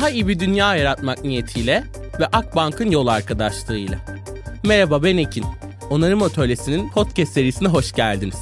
Daha iyi bir dünya yaratmak niyetiyle ve Akbank'ın yol arkadaşlığıyla. Merhaba ben Ekin. Onarım Atölyesi'nin podcast serisine hoş geldiniz.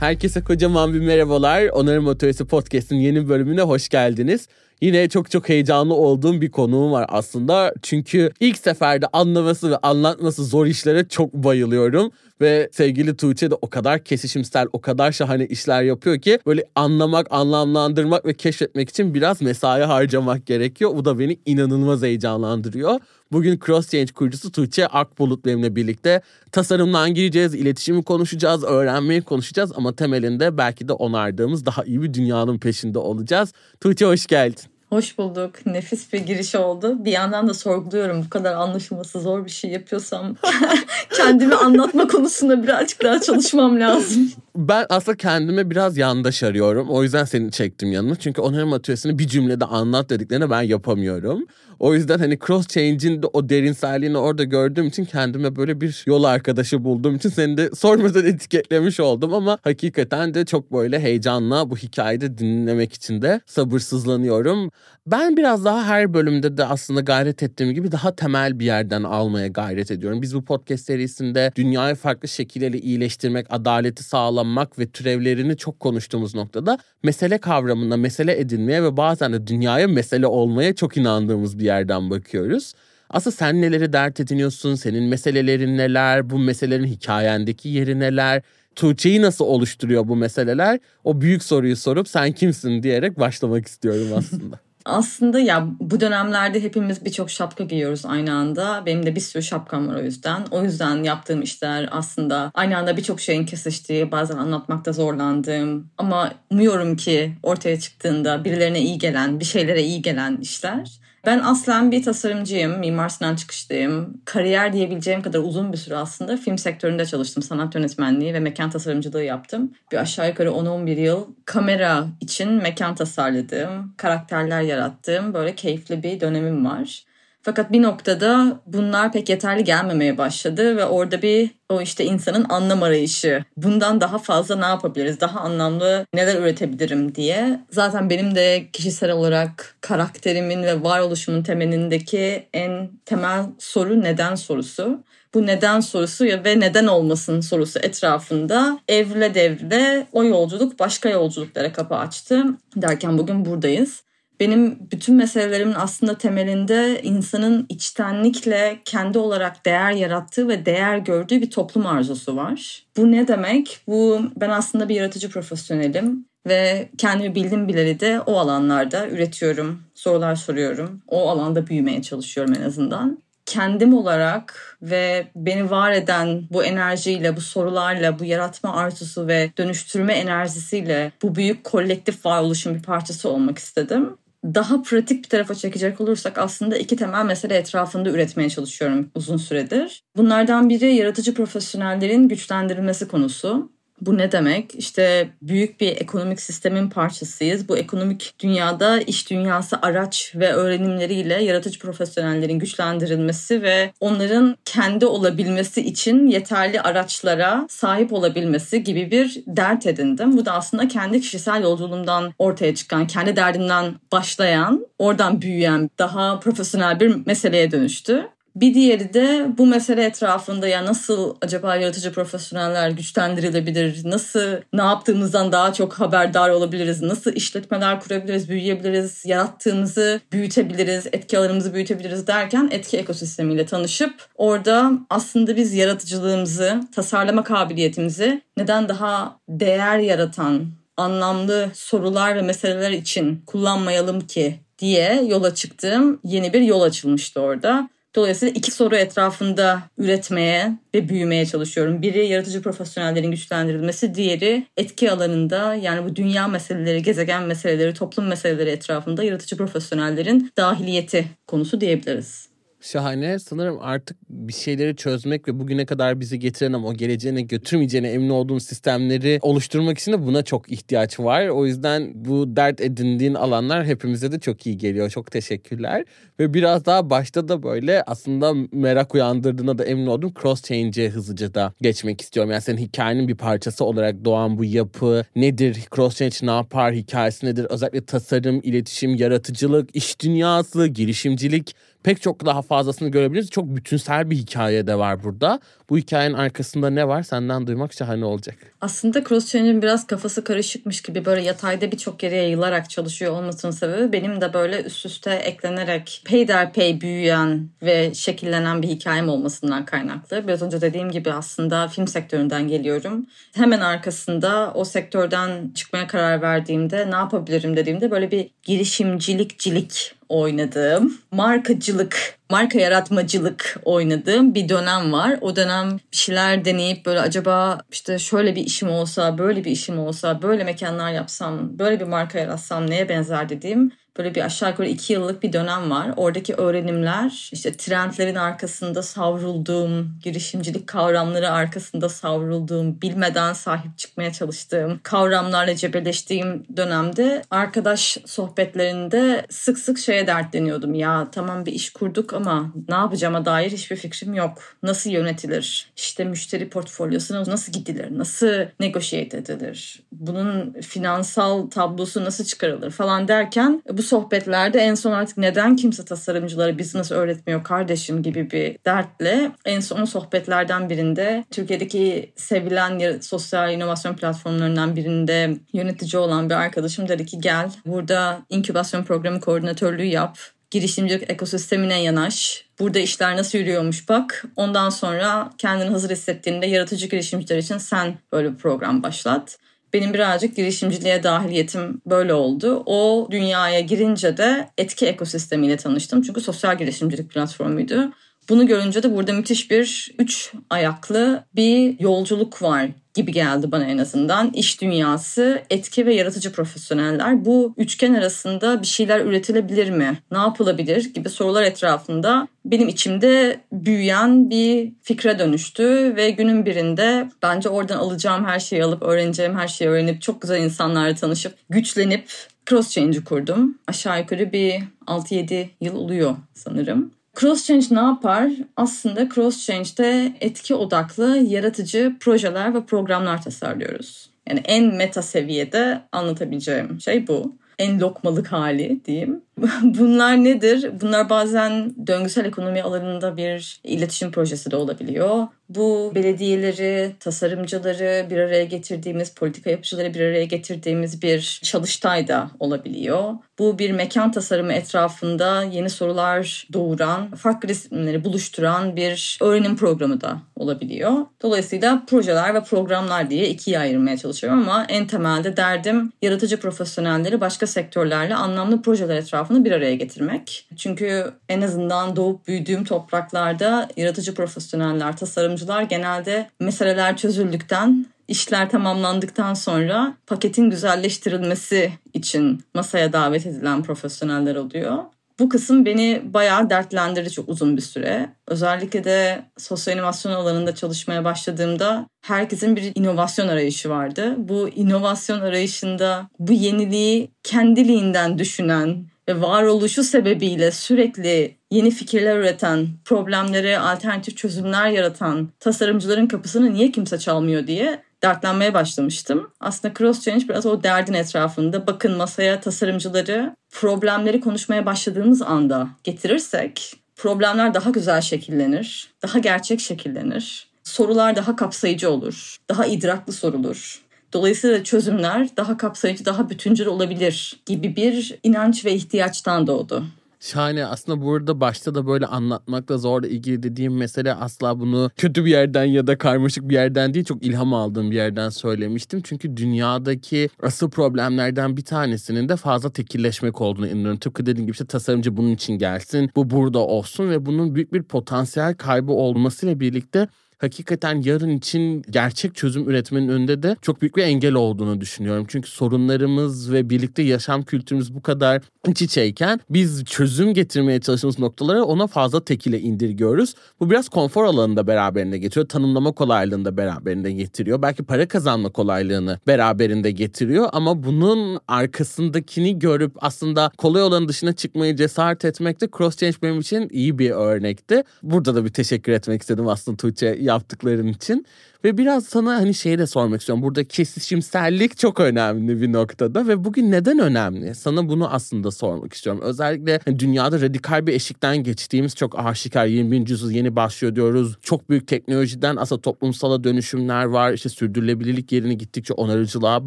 Herkese kocaman bir merhabalar. Onarım Atölyesi Podcast'in yeni bölümüne hoş geldiniz. Yine çok çok heyecanlı olduğum bir konuğum var aslında. Çünkü ilk seferde anlaması ve anlatması zor işlere çok bayılıyorum. Ve sevgili Tuğçe de o kadar kesişimsel, o kadar şahane işler yapıyor ki böyle anlamak, anlamlandırmak ve keşfetmek için biraz mesai harcamak gerekiyor. Bu da beni inanılmaz heyecanlandırıyor. Bugün CrossChange kurucusu Tuğçe Akbulut benimle birlikte tasarımdan gireceğiz, iletişimi konuşacağız, öğrenmeyi konuşacağız ama temelinde belki de onardığımız daha iyi bir dünyanın peşinde olacağız. Tuğçe hoş geldin. Hoş bulduk. Nefis bir giriş oldu. Bir yandan da sorguluyorum bu kadar anlaşılması zor bir şey yapıyorsam kendimi anlatma konusunda birazcık daha çalışmam lazım. Ben aslında kendime biraz yandaş arıyorum. O yüzden seni çektim yanıma. Çünkü onarım atölyesini bir cümlede anlat dediklerini ben yapamıyorum. O yüzden hani cross change'in de o derinselliğini orada gördüğüm için kendime böyle bir yol arkadaşı bulduğum için seni de sormadan etiketlemiş oldum ama hakikaten de çok böyle heyecanla bu hikayeyi de dinlemek için de sabırsızlanıyorum. Ben biraz daha her bölümde de aslında gayret ettiğim gibi daha temel bir yerden almaya gayret ediyorum. Biz bu podcast serisinde dünyayı farklı şekillerle iyileştirmek, adaleti sağlamak ve türevlerini çok konuştuğumuz noktada mesele kavramına mesele edinmeye ve bazen de dünyaya mesele olmaya çok inandığımız bir yerden bakıyoruz. Aslında sen neleri dert ediniyorsun, senin meselelerin neler, bu meselelerin hikayendeki yeri neler, Tuğçe'yi nasıl oluşturuyor bu meseleler? O büyük soruyu sorup sen kimsin diyerek başlamak istiyorum aslında. Aslında ya bu dönemlerde hepimiz birçok şapka giyiyoruz aynı anda. Benim de bir sürü şapkam var o yüzden. O yüzden yaptığım işler aslında aynı anda birçok şeyin kesiştiği, bazen anlatmakta zorlandığım ama umuyorum ki ortaya çıktığında birilerine iyi gelen, bir şeylere iyi gelen işler. Ben aslen bir tasarımcıyım. Mimar Sinan çıkışlıyım. Kariyer diyebileceğim kadar uzun bir süre aslında film sektöründe çalıştım. Sanat yönetmenliği ve mekan tasarımcılığı yaptım. Bir aşağı yukarı 10-11 yıl kamera için mekan tasarladığım, karakterler yarattığım böyle keyifli bir dönemim var. Fakat bir noktada bunlar pek yeterli gelmemeye başladı ve orada bir o işte insanın anlam arayışı. Bundan daha fazla ne yapabiliriz? Daha anlamlı neler üretebilirim diye. Zaten benim de kişisel olarak karakterimin ve varoluşumun temelindeki en temel soru neden sorusu. Bu neden sorusu ve neden olmasın sorusu etrafında evrile devrile o yolculuk başka yolculuklara kapı açtı. Derken bugün buradayız. Benim bütün meselelerimin aslında temelinde insanın içtenlikle kendi olarak değer yarattığı ve değer gördüğü bir toplum arzusu var. Bu ne demek? Bu ben aslında bir yaratıcı profesyonelim ve kendimi bildim bileli de o alanlarda üretiyorum, sorular soruyorum. O alanda büyümeye çalışıyorum en azından. Kendim olarak ve beni var eden bu enerjiyle, bu sorularla, bu yaratma arzusu ve dönüştürme enerjisiyle bu büyük kolektif varoluşun bir parçası olmak istedim daha pratik bir tarafa çekecek olursak aslında iki temel mesele etrafında üretmeye çalışıyorum uzun süredir. Bunlardan biri yaratıcı profesyonellerin güçlendirilmesi konusu. Bu ne demek? İşte büyük bir ekonomik sistemin parçasıyız. Bu ekonomik dünyada iş dünyası araç ve öğrenimleriyle yaratıcı profesyonellerin güçlendirilmesi ve onların kendi olabilmesi için yeterli araçlara sahip olabilmesi gibi bir dert edindim. Bu da aslında kendi kişisel yolculuğumdan ortaya çıkan, kendi derdimden başlayan, oradan büyüyen daha profesyonel bir meseleye dönüştü. Bir diğeri de bu mesele etrafında ya nasıl acaba yaratıcı profesyoneller güçlendirilebilir? Nasıl ne yaptığımızdan daha çok haberdar olabiliriz? Nasıl işletmeler kurabiliriz, büyüyebiliriz? Yarattığımızı büyütebiliriz, etki alanımızı büyütebiliriz derken etki ekosistemiyle tanışıp orada aslında biz yaratıcılığımızı, tasarlama kabiliyetimizi neden daha değer yaratan, anlamlı sorular ve meseleler için kullanmayalım ki diye yola çıktığım yeni bir yol açılmıştı orada. Dolayısıyla iki soru etrafında üretmeye ve büyümeye çalışıyorum. Biri yaratıcı profesyonellerin güçlendirilmesi, diğeri etki alanında yani bu dünya meseleleri, gezegen meseleleri, toplum meseleleri etrafında yaratıcı profesyonellerin dahiliyeti konusu diyebiliriz. Şahane. Sanırım artık bir şeyleri çözmek ve bugüne kadar bizi getiren ama o geleceğine götürmeyeceğine emin olduğum sistemleri oluşturmak için de buna çok ihtiyaç var. O yüzden bu dert edindiğin alanlar hepimize de çok iyi geliyor. Çok teşekkürler. Ve biraz daha başta da böyle aslında merak uyandırdığına da emin oldum. Cross change'e hızlıca da geçmek istiyorum. Yani senin hikayenin bir parçası olarak doğan bu yapı nedir? Cross change ne yapar? Hikayesi nedir? Özellikle tasarım, iletişim, yaratıcılık, iş dünyası, girişimcilik pek çok daha fazlasını görebiliriz. Çok bütünsel bir hikaye de var burada. Bu hikayenin arkasında ne var senden duymak şahane olacak. Aslında Cross Change'in biraz kafası karışıkmış gibi böyle yatayda birçok yere yayılarak çalışıyor olmasının sebebi benim de böyle üst üste eklenerek peyderpey büyüyen ve şekillenen bir hikayem olmasından kaynaklı. Biraz önce dediğim gibi aslında film sektöründen geliyorum. Hemen arkasında o sektörden çıkmaya karar verdiğimde ne yapabilirim dediğimde böyle bir girişimcilikcilik oynadığım, markacılık, marka yaratmacılık oynadığım bir dönem var. O dönem bir şeyler deneyip böyle acaba işte şöyle bir işim olsa, böyle bir işim olsa, böyle mekanlar yapsam, böyle bir marka yaratsam neye benzer dediğim böyle bir aşağı yukarı iki yıllık bir dönem var. Oradaki öğrenimler işte trendlerin arkasında savrulduğum, girişimcilik kavramları arkasında savrulduğum, bilmeden sahip çıkmaya çalıştığım, kavramlarla cebelleştiğim dönemde arkadaş sohbetlerinde sık sık şeye dertleniyordum. Ya tamam bir iş kurduk ama ne yapacağıma dair hiçbir fikrim yok. Nasıl yönetilir? İşte müşteri portfolyosuna nasıl gidilir? Nasıl negotiate edilir? Bunun finansal tablosu nasıl çıkarılır falan derken bu sohbetlerde en son artık neden kimse tasarımcılara business öğretmiyor kardeşim gibi bir dertle en son sohbetlerden birinde Türkiye'deki sevilen sosyal inovasyon platformlarından birinde yönetici olan bir arkadaşım dedi ki gel burada inkübasyon programı koordinatörlüğü yap girişimcilik ekosistemine yanaş. Burada işler nasıl yürüyormuş bak. Ondan sonra kendini hazır hissettiğinde yaratıcı girişimciler için sen böyle bir program başlat benim birazcık girişimciliğe dahiliyetim böyle oldu. O dünyaya girince de etki ekosistemiyle tanıştım. Çünkü sosyal girişimcilik platformuydu. Bunu görünce de burada müthiş bir üç ayaklı bir yolculuk var gibi geldi bana en azından. İş dünyası, etki ve yaratıcı profesyoneller. Bu üçgen arasında bir şeyler üretilebilir mi? Ne yapılabilir gibi sorular etrafında benim içimde büyüyen bir fikre dönüştü ve günün birinde bence oradan alacağım her şeyi alıp öğreneceğim her şeyi öğrenip çok güzel insanlarla tanışıp güçlenip Cross Change'i kurdum. Aşağı yukarı bir 6-7 yıl oluyor sanırım. Cross Change ne yapar? Aslında Cross Change'de etki odaklı yaratıcı projeler ve programlar tasarlıyoruz. Yani en meta seviyede anlatabileceğim şey bu. En lokmalık hali diyeyim. Bunlar nedir? Bunlar bazen döngüsel ekonomi alanında bir iletişim projesi de olabiliyor. Bu belediyeleri, tasarımcıları bir araya getirdiğimiz, politika yapıcıları bir araya getirdiğimiz bir çalıştay da olabiliyor. Bu bir mekan tasarımı etrafında yeni sorular doğuran, farklı resimleri buluşturan bir öğrenim programı da olabiliyor. Dolayısıyla projeler ve programlar diye ikiye ayırmaya çalışıyorum ama en temelde derdim yaratıcı profesyonelleri başka sektörlerle anlamlı projeler etrafında bir araya getirmek. Çünkü en azından doğup büyüdüğüm topraklarda yaratıcı profesyoneller, tasarımcılar genelde meseleler çözüldükten işler tamamlandıktan sonra paketin güzelleştirilmesi için masaya davet edilen profesyoneller oluyor. Bu kısım beni bayağı dertlendirdi çok uzun bir süre. Özellikle de sosyal inovasyon alanında çalışmaya başladığımda herkesin bir inovasyon arayışı vardı. Bu inovasyon arayışında bu yeniliği kendiliğinden düşünen ve varoluşu sebebiyle sürekli yeni fikirler üreten, problemlere alternatif çözümler yaratan tasarımcıların kapısını niye kimse çalmıyor diye dertlenmeye başlamıştım. Aslında Cross Change biraz o derdin etrafında. Bakın masaya tasarımcıları problemleri konuşmaya başladığımız anda getirirsek problemler daha güzel şekillenir, daha gerçek şekillenir. Sorular daha kapsayıcı olur, daha idraklı sorulur. Dolayısıyla çözümler daha kapsayıcı, daha bütüncül olabilir gibi bir inanç ve ihtiyaçtan doğdu. Şahane. Aslında burada başta da böyle anlatmakla zorla ilgili dediğim mesele asla bunu kötü bir yerden ya da karmaşık bir yerden değil çok ilham aldığım bir yerden söylemiştim. Çünkü dünyadaki asıl problemlerden bir tanesinin de fazla tekilleşmek olduğunu inanıyorum. Tıpkı dediğim gibi işte tasarımcı bunun için gelsin, bu burada olsun ve bunun büyük bir potansiyel kaybı olmasıyla birlikte hakikaten yarın için gerçek çözüm üretmenin önünde de çok büyük bir engel olduğunu düşünüyorum. Çünkü sorunlarımız ve birlikte yaşam kültürümüz bu kadar iç içeyken biz çözüm getirmeye çalıştığımız noktaları ona fazla tekile indirgiyoruz. Bu biraz konfor alanında beraberinde getiriyor. Tanımlama kolaylığını da beraberinde getiriyor. Belki para kazanma kolaylığını beraberinde getiriyor ama bunun arkasındakini görüp aslında kolay olanın dışına çıkmayı cesaret etmek de cross change benim için iyi bir örnekti. Burada da bir teşekkür etmek istedim aslında Tuğçe yaptıkların için. Ve biraz sana hani şeyi de sormak istiyorum. Burada kesişimsellik çok önemli bir noktada ve bugün neden önemli? Sana bunu aslında sormak istiyorum. Özellikle hani dünyada radikal bir eşikten geçtiğimiz çok aşikar 21. yüzyıl yeni başlıyor diyoruz. Çok büyük teknolojiden aslında toplumsala dönüşümler var. İşte sürdürülebilirlik yerini gittikçe onarıcılığa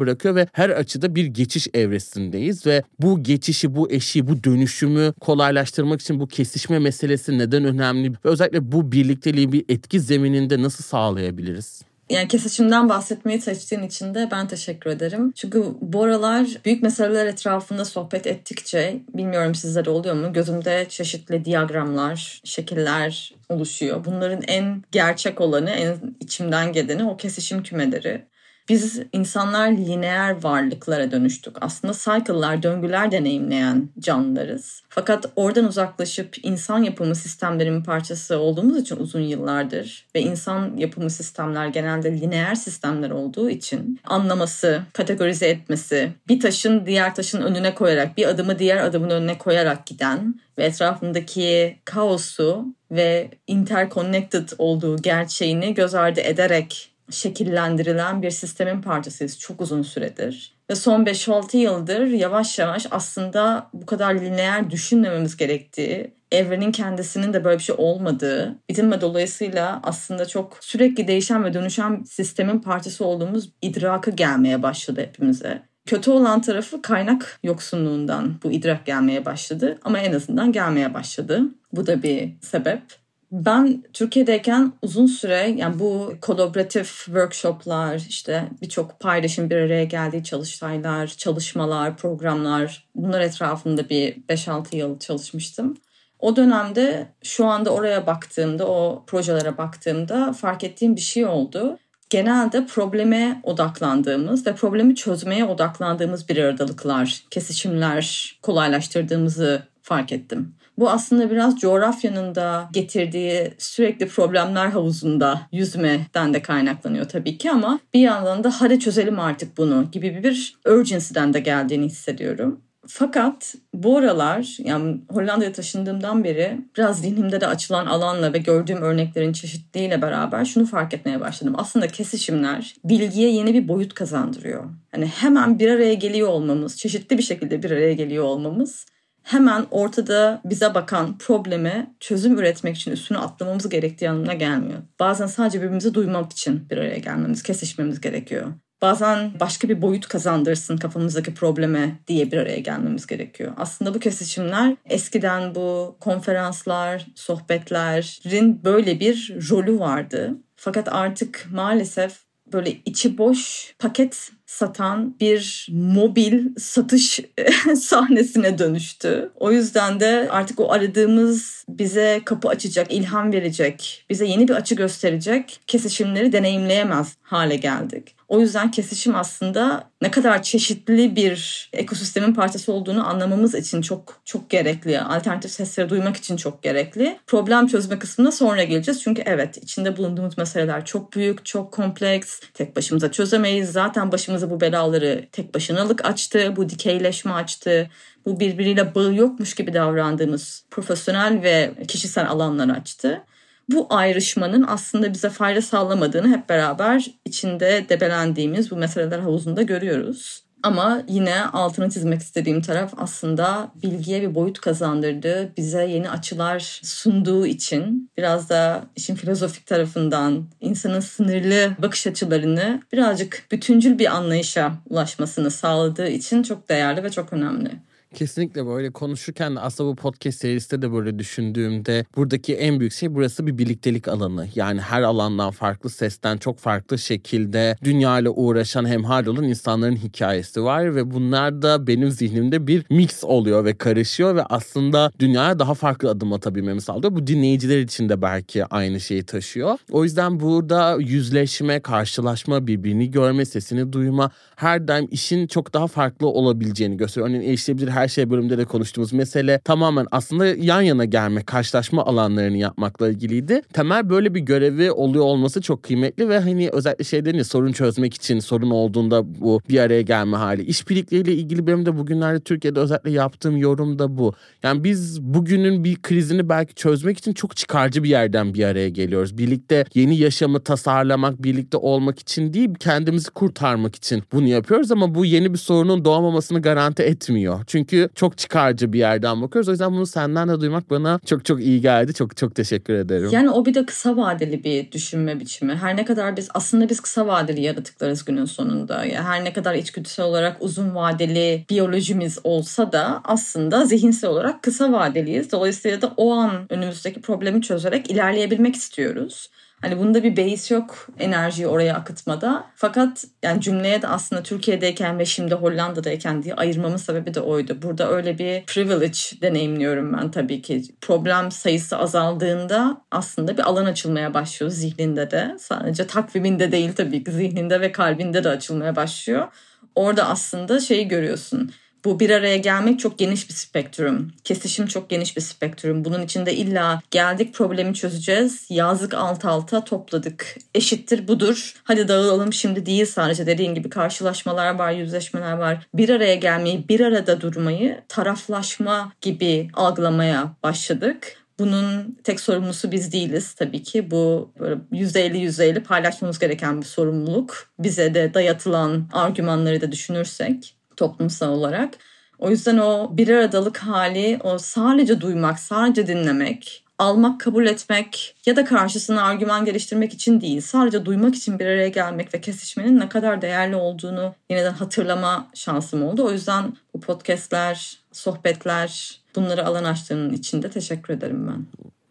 bırakıyor ve her açıda bir geçiş evresindeyiz ve bu geçişi, bu eşiği, bu dönüşümü kolaylaştırmak için bu kesişme meselesi neden önemli? Ve özellikle bu birlikteliği bir etki zemininde nasıl sağlayabiliriz? Yani kesişimden bahsetmeyi seçtiğin için de ben teşekkür ederim. Çünkü bu aralar büyük meseleler etrafında sohbet ettikçe, bilmiyorum sizlere oluyor mu, gözümde çeşitli diyagramlar, şekiller oluşuyor. Bunların en gerçek olanı, en içimden geleni o kesişim kümeleri. Biz insanlar lineer varlıklara dönüştük. Aslında cycle'lar, döngüler deneyimleyen canlılarız. Fakat oradan uzaklaşıp insan yapımı sistemlerin parçası olduğumuz için uzun yıllardır ve insan yapımı sistemler genelde lineer sistemler olduğu için anlaması, kategorize etmesi, bir taşın diğer taşın önüne koyarak, bir adımı diğer adımın önüne koyarak giden ve etrafındaki kaosu ve interconnected olduğu gerçeğini göz ardı ederek şekillendirilen bir sistemin parçasıyız çok uzun süredir. Ve son 5-6 yıldır yavaş yavaş aslında bu kadar lineer düşünmememiz gerektiği, evrenin kendisinin de böyle bir şey olmadığı, bizim ve dolayısıyla aslında çok sürekli değişen ve dönüşen sistemin parçası olduğumuz idrakı gelmeye başladı hepimize. Kötü olan tarafı kaynak yoksunluğundan bu idrak gelmeye başladı ama en azından gelmeye başladı. Bu da bir sebep. Ben Türkiye'deyken uzun süre yani bu kolaboratif workshoplar işte birçok paylaşım bir araya geldiği çalıştaylar, çalışmalar, programlar bunlar etrafında bir 5-6 yıl çalışmıştım. O dönemde şu anda oraya baktığımda, o projelere baktığımda fark ettiğim bir şey oldu. Genelde probleme odaklandığımız ve problemi çözmeye odaklandığımız bir aradalıklar, kesişimler kolaylaştırdığımızı fark ettim. Bu aslında biraz coğrafyanın da getirdiği sürekli problemler havuzunda yüzmeden de kaynaklanıyor tabii ki ama bir yandan da hadi çözelim artık bunu gibi bir urgency'den de geldiğini hissediyorum. Fakat bu aralar yani Hollanda'ya taşındığımdan beri biraz zihnimde de açılan alanla ve gördüğüm örneklerin çeşitliliğiyle beraber şunu fark etmeye başladım. Aslında kesişimler bilgiye yeni bir boyut kazandırıyor. Hani hemen bir araya geliyor olmamız, çeşitli bir şekilde bir araya geliyor olmamız hemen ortada bize bakan probleme çözüm üretmek için üstüne atlamamız gerektiği anlamına gelmiyor. Bazen sadece birbirimizi duymak için bir araya gelmemiz, kesişmemiz gerekiyor. Bazen başka bir boyut kazandırsın kafamızdaki probleme diye bir araya gelmemiz gerekiyor. Aslında bu kesişimler eskiden bu konferanslar, sohbetlerin böyle bir rolü vardı. Fakat artık maalesef böyle içi boş paket satan bir mobil satış sahnesine dönüştü. O yüzden de artık o aradığımız bize kapı açacak, ilham verecek, bize yeni bir açı gösterecek kesişimleri deneyimleyemez hale geldik. O yüzden kesişim aslında ne kadar çeşitli bir ekosistemin parçası olduğunu anlamamız için çok çok gerekli. Alternatif sesleri duymak için çok gerekli. Problem çözme kısmına sonra geleceğiz. Çünkü evet içinde bulunduğumuz meseleler çok büyük, çok kompleks. Tek başımıza çözemeyiz. Zaten başımıza bu belaları tek başınalık açtı. Bu dikeyleşme açtı. Bu birbiriyle bağı yokmuş gibi davrandığımız profesyonel ve kişisel alanlar açtı bu ayrışmanın aslında bize fayda sağlamadığını hep beraber içinde debelendiğimiz bu meseleler havuzunda görüyoruz. Ama yine altını çizmek istediğim taraf aslında bilgiye bir boyut kazandırdığı, bize yeni açılar sunduğu için biraz da işin filozofik tarafından insanın sınırlı bakış açılarını birazcık bütüncül bir anlayışa ulaşmasını sağladığı için çok değerli ve çok önemli. Kesinlikle böyle konuşurken de aslında bu podcast serisinde de böyle düşündüğümde buradaki en büyük şey burası bir birliktelik alanı. Yani her alandan farklı sesten çok farklı şekilde dünya ile uğraşan hemhal olan insanların hikayesi var ve bunlar da benim zihnimde bir mix oluyor ve karışıyor ve aslında dünyaya daha farklı adım atabilmemi sağlıyor. Bu dinleyiciler için de belki aynı şeyi taşıyor. O yüzden burada yüzleşme, karşılaşma, birbirini görme, sesini duyma her daim işin çok daha farklı olabileceğini gösteriyor. Örneğin erişilebilir her şey bölümünde de konuştuğumuz mesele tamamen aslında yan yana gelme, karşılaşma alanlarını yapmakla ilgiliydi. Temel böyle bir görevi oluyor olması çok kıymetli ve hani özellikle şeylerin ya sorun çözmek için sorun olduğunda bu bir araya gelme hali. İşbirlikleriyle ilgili benim de bugünlerde Türkiye'de özellikle yaptığım yorum da bu. Yani biz bugünün bir krizini belki çözmek için çok çıkarcı bir yerden bir araya geliyoruz. Birlikte yeni yaşamı tasarlamak, birlikte olmak için değil kendimizi kurtarmak için bunu yapıyoruz ama bu yeni bir sorunun doğmamasını garanti etmiyor. Çünkü çok çıkarcı bir yerden bakıyoruz. O yüzden bunu senden de duymak bana çok çok iyi geldi. Çok çok teşekkür ederim. Yani o bir de kısa vadeli bir düşünme biçimi. Her ne kadar biz aslında biz kısa vadeli yaratıklarız günün sonunda. Yani her ne kadar içgüdüsel olarak uzun vadeli biyolojimiz olsa da aslında zihinsel olarak kısa vadeliyiz. Dolayısıyla da o an önümüzdeki problemi çözerek ilerleyebilmek istiyoruz. Hani bunda bir base yok enerjiyi oraya akıtmada. Fakat yani cümleye de aslında Türkiye'deyken ve şimdi Hollanda'dayken diye ayırmamın sebebi de oydu. Burada öyle bir privilege deneyimliyorum ben tabii ki. Problem sayısı azaldığında aslında bir alan açılmaya başlıyor zihninde de. Sadece takviminde değil tabii ki zihninde ve kalbinde de açılmaya başlıyor. Orada aslında şeyi görüyorsun bu bir araya gelmek çok geniş bir spektrum. Kesişim çok geniş bir spektrum. Bunun içinde illa geldik problemi çözeceğiz. Yazık alt alta topladık. Eşittir budur. Hadi dağılalım şimdi değil sadece dediğin gibi karşılaşmalar var, yüzleşmeler var. Bir araya gelmeyi, bir arada durmayı taraflaşma gibi algılamaya başladık. Bunun tek sorumlusu biz değiliz tabii ki. Bu böyle %50 %50 paylaşmamız gereken bir sorumluluk. Bize de dayatılan argümanları da düşünürsek toplumsal olarak. O yüzden o bir aradalık hali, o sadece duymak, sadece dinlemek, almak, kabul etmek ya da karşısına argüman geliştirmek için değil, sadece duymak için bir araya gelmek ve kesişmenin ne kadar değerli olduğunu yeniden hatırlama şansım oldu. O yüzden bu podcastler, sohbetler bunları alan açtığının için de teşekkür ederim ben.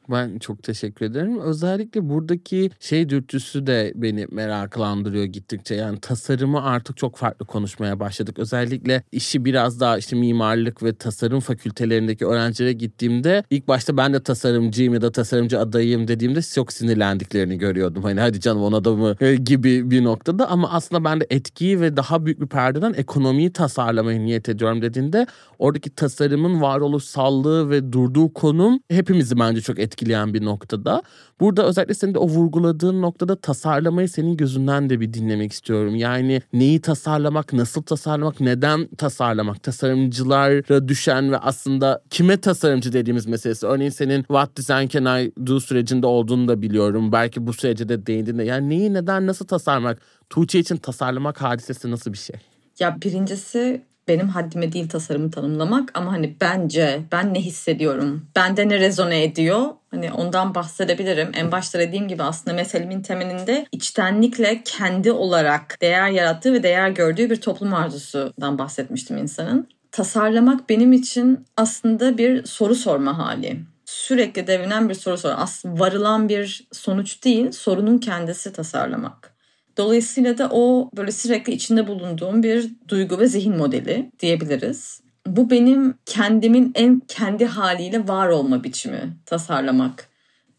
Ben çok teşekkür ederim. Özellikle buradaki şey dürtüsü de beni meraklandırıyor gittikçe. Yani tasarımı artık çok farklı konuşmaya başladık. Özellikle işi biraz daha işte mimarlık ve tasarım fakültelerindeki öğrencilere gittiğimde ilk başta ben de tasarımcıyım ya da tasarımcı adayım dediğimde çok sinirlendiklerini görüyordum. Hani hadi canım ona da mı e, gibi bir noktada ama aslında ben de etkiyi ve daha büyük bir perdeden ekonomiyi tasarlamaya niyet ediyorum dediğinde oradaki tasarımın varoluşsallığı ve durduğu konum hepimizi bence çok etkiliyor etkileyen bir noktada. Burada özellikle senin de o vurguladığın noktada tasarlamayı senin gözünden de bir dinlemek istiyorum. Yani neyi tasarlamak, nasıl tasarlamak, neden tasarlamak, tasarımcılara düşen ve aslında kime tasarımcı dediğimiz meselesi. Örneğin senin What Design Can I Do sürecinde olduğunu da biliyorum. Belki bu sürece de değindin de. Yani neyi, neden, nasıl tasarlamak? Tuğçe için tasarlamak hadisesi nasıl bir şey? Ya birincisi benim haddime değil tasarımı tanımlamak ama hani bence ben ne hissediyorum, bende ne rezone ediyor hani ondan bahsedebilirim. En başta dediğim gibi aslında meselemin temelinde içtenlikle kendi olarak değer yarattığı ve değer gördüğü bir toplum arzusundan bahsetmiştim insanın. Tasarlamak benim için aslında bir soru sorma hali sürekli devinen bir soru sor. Aslında varılan bir sonuç değil, sorunun kendisi tasarlamak. Dolayısıyla da o böyle sürekli içinde bulunduğum bir duygu ve zihin modeli diyebiliriz. Bu benim kendimin en kendi haliyle var olma biçimi tasarlamak.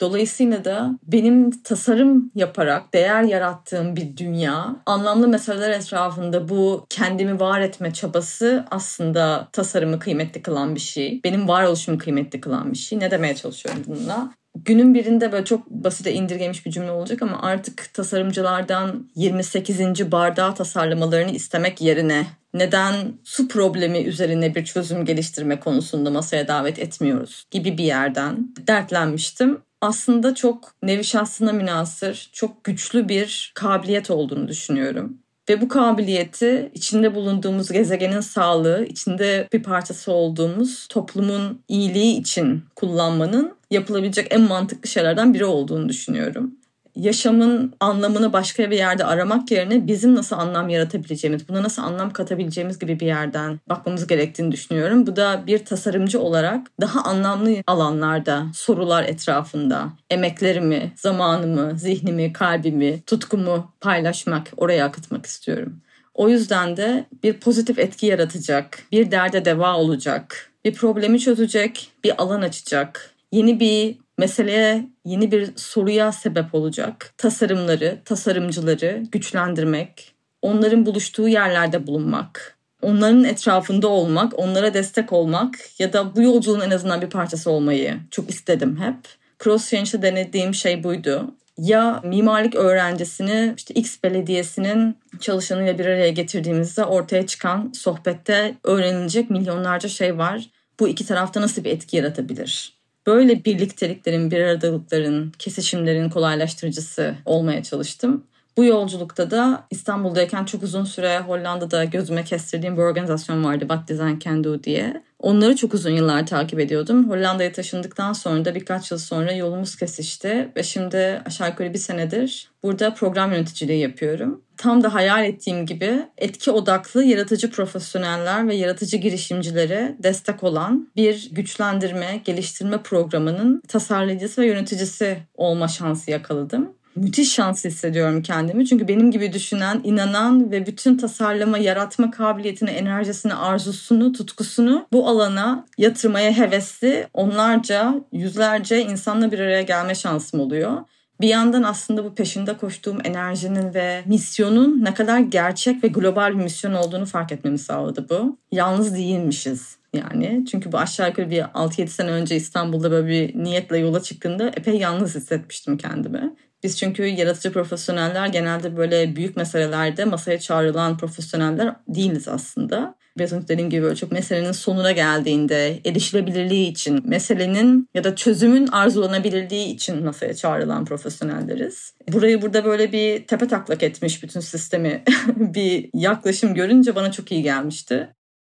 Dolayısıyla da benim tasarım yaparak değer yarattığım bir dünya, anlamlı meseleler etrafında bu kendimi var etme çabası aslında tasarımı kıymetli kılan bir şey. Benim varoluşumu kıymetli kılan bir şey. Ne demeye çalışıyorum bununla? Günün birinde böyle çok basite indirgemiş bir cümle olacak ama artık tasarımcılardan 28. bardağı tasarlamalarını istemek yerine neden su problemi üzerine bir çözüm geliştirme konusunda masaya davet etmiyoruz gibi bir yerden dertlenmiştim. Aslında çok nevi şahsına münasır, çok güçlü bir kabiliyet olduğunu düşünüyorum. Ve bu kabiliyeti içinde bulunduğumuz gezegenin sağlığı, içinde bir parçası olduğumuz toplumun iyiliği için kullanmanın yapılabilecek en mantıklı şeylerden biri olduğunu düşünüyorum. Yaşamın anlamını başka bir yerde aramak yerine bizim nasıl anlam yaratabileceğimiz, buna nasıl anlam katabileceğimiz gibi bir yerden bakmamız gerektiğini düşünüyorum. Bu da bir tasarımcı olarak daha anlamlı alanlarda, sorular etrafında emeklerimi, zamanımı, zihnimi, kalbimi, tutkumu paylaşmak, oraya akıtmak istiyorum. O yüzden de bir pozitif etki yaratacak, bir derde deva olacak, bir problemi çözecek, bir alan açacak, yeni bir meseleye, yeni bir soruya sebep olacak. Tasarımları, tasarımcıları güçlendirmek, onların buluştuğu yerlerde bulunmak, onların etrafında olmak, onlara destek olmak ya da bu yolculuğun en azından bir parçası olmayı çok istedim hep. Cross Change'de denediğim şey buydu ya mimarlık öğrencisini işte X belediyesinin çalışanıyla bir araya getirdiğimizde ortaya çıkan sohbette öğrenilecek milyonlarca şey var. Bu iki tarafta nasıl bir etki yaratabilir? Böyle birlikteliklerin, bir aradalıkların, kesişimlerin kolaylaştırıcısı olmaya çalıştım. Bu yolculukta da İstanbul'dayken çok uzun süre Hollanda'da gözüme kestirdiğim bir organizasyon vardı What Design Can Do diye. Onları çok uzun yıllar takip ediyordum. Hollanda'ya taşındıktan sonra da birkaç yıl sonra yolumuz kesişti ve şimdi aşağı yukarı bir senedir burada program yöneticiliği yapıyorum. Tam da hayal ettiğim gibi etki odaklı yaratıcı profesyoneller ve yaratıcı girişimcilere destek olan bir güçlendirme, geliştirme programının tasarlayıcısı ve yöneticisi olma şansı yakaladım müthiş şans hissediyorum kendimi. Çünkü benim gibi düşünen, inanan ve bütün tasarlama, yaratma kabiliyetini, enerjisini, arzusunu, tutkusunu bu alana yatırmaya hevesli onlarca, yüzlerce insanla bir araya gelme şansım oluyor. Bir yandan aslında bu peşinde koştuğum enerjinin ve misyonun ne kadar gerçek ve global bir misyon olduğunu fark etmemi sağladı bu. Yalnız değilmişiz yani. Çünkü bu aşağı yukarı bir 6-7 sene önce İstanbul'da böyle bir niyetle yola çıktığımda epey yalnız hissetmiştim kendimi. Biz çünkü yaratıcı profesyoneller genelde böyle büyük meselelerde masaya çağrılan profesyoneller değiliz aslında. Biraz önce dediğim gibi böyle çok meselenin sonuna geldiğinde erişilebilirliği için, meselenin ya da çözümün arzulanabilirliği için masaya çağrılan profesyonelleriz. Burayı burada böyle bir tepe taklak etmiş bütün sistemi bir yaklaşım görünce bana çok iyi gelmişti.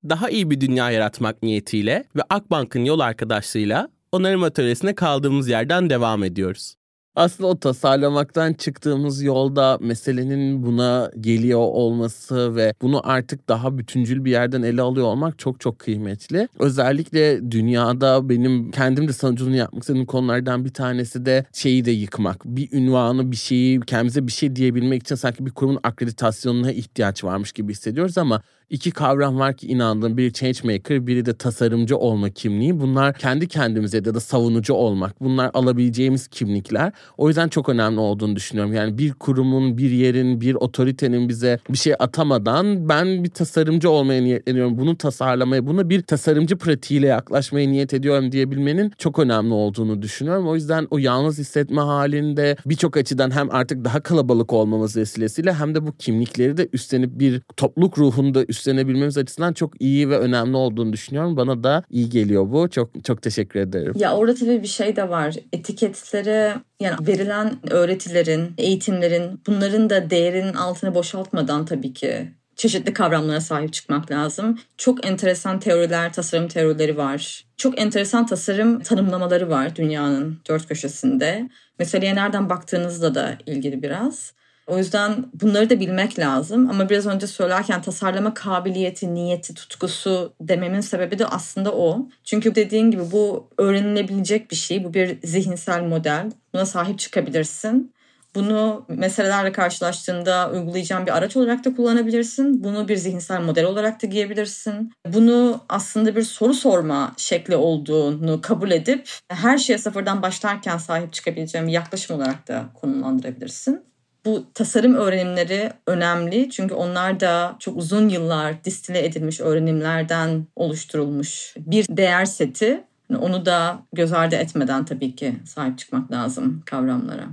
Daha iyi bir dünya yaratmak niyetiyle ve Akbank'ın yol arkadaşlığıyla onarım atölyesine kaldığımız yerden devam ediyoruz. Aslında o tasarlamaktan çıktığımız yolda meselenin buna geliyor olması ve bunu artık daha bütüncül bir yerden ele alıyor olmak çok çok kıymetli. Özellikle dünyada benim kendim de sanuculuğunu yapmak istediğim konulardan bir tanesi de şeyi de yıkmak. Bir ünvanı, bir şeyi, kendimize bir şey diyebilmek için sanki bir kurumun akreditasyonuna ihtiyaç varmış gibi hissediyoruz ama iki kavram var ki inandığım. Biri changemaker, biri de tasarımcı olma kimliği. Bunlar kendi kendimize ya da savunucu olmak. Bunlar alabileceğimiz kimlikler. O yüzden çok önemli olduğunu düşünüyorum. Yani bir kurumun, bir yerin, bir otoritenin bize bir şey atamadan ben bir tasarımcı olmaya niyetleniyorum. Bunu tasarlamaya, buna bir tasarımcı pratiğiyle yaklaşmaya niyet ediyorum diyebilmenin çok önemli olduğunu düşünüyorum. O yüzden o yalnız hissetme halinde birçok açıdan hem artık daha kalabalık olmamız vesilesiyle hem de bu kimlikleri de üstlenip bir topluluk ruhunda üst üstlenebilmemiz açısından çok iyi ve önemli olduğunu düşünüyorum. Bana da iyi geliyor bu. Çok çok teşekkür ederim. Ya orada tabii bir şey de var. Etiketlere yani verilen öğretilerin, eğitimlerin bunların da değerinin altını boşaltmadan tabii ki çeşitli kavramlara sahip çıkmak lazım. Çok enteresan teoriler, tasarım teorileri var. Çok enteresan tasarım tanımlamaları var dünyanın dört köşesinde. Meseleye nereden baktığınızla da ilgili biraz. O yüzden bunları da bilmek lazım. Ama biraz önce söylerken tasarlama kabiliyeti, niyeti, tutkusu dememin sebebi de aslında o. Çünkü dediğin gibi bu öğrenilebilecek bir şey. Bu bir zihinsel model. Buna sahip çıkabilirsin. Bunu meselelerle karşılaştığında uygulayacağın bir araç olarak da kullanabilirsin. Bunu bir zihinsel model olarak da giyebilirsin. Bunu aslında bir soru sorma şekli olduğunu kabul edip her şeye sıfırdan başlarken sahip çıkabileceğim bir yaklaşım olarak da konumlandırabilirsin. Bu tasarım öğrenimleri önemli çünkü onlar da çok uzun yıllar distile edilmiş öğrenimlerden oluşturulmuş bir değer seti. Onu da göz ardı etmeden tabii ki sahip çıkmak lazım kavramlara.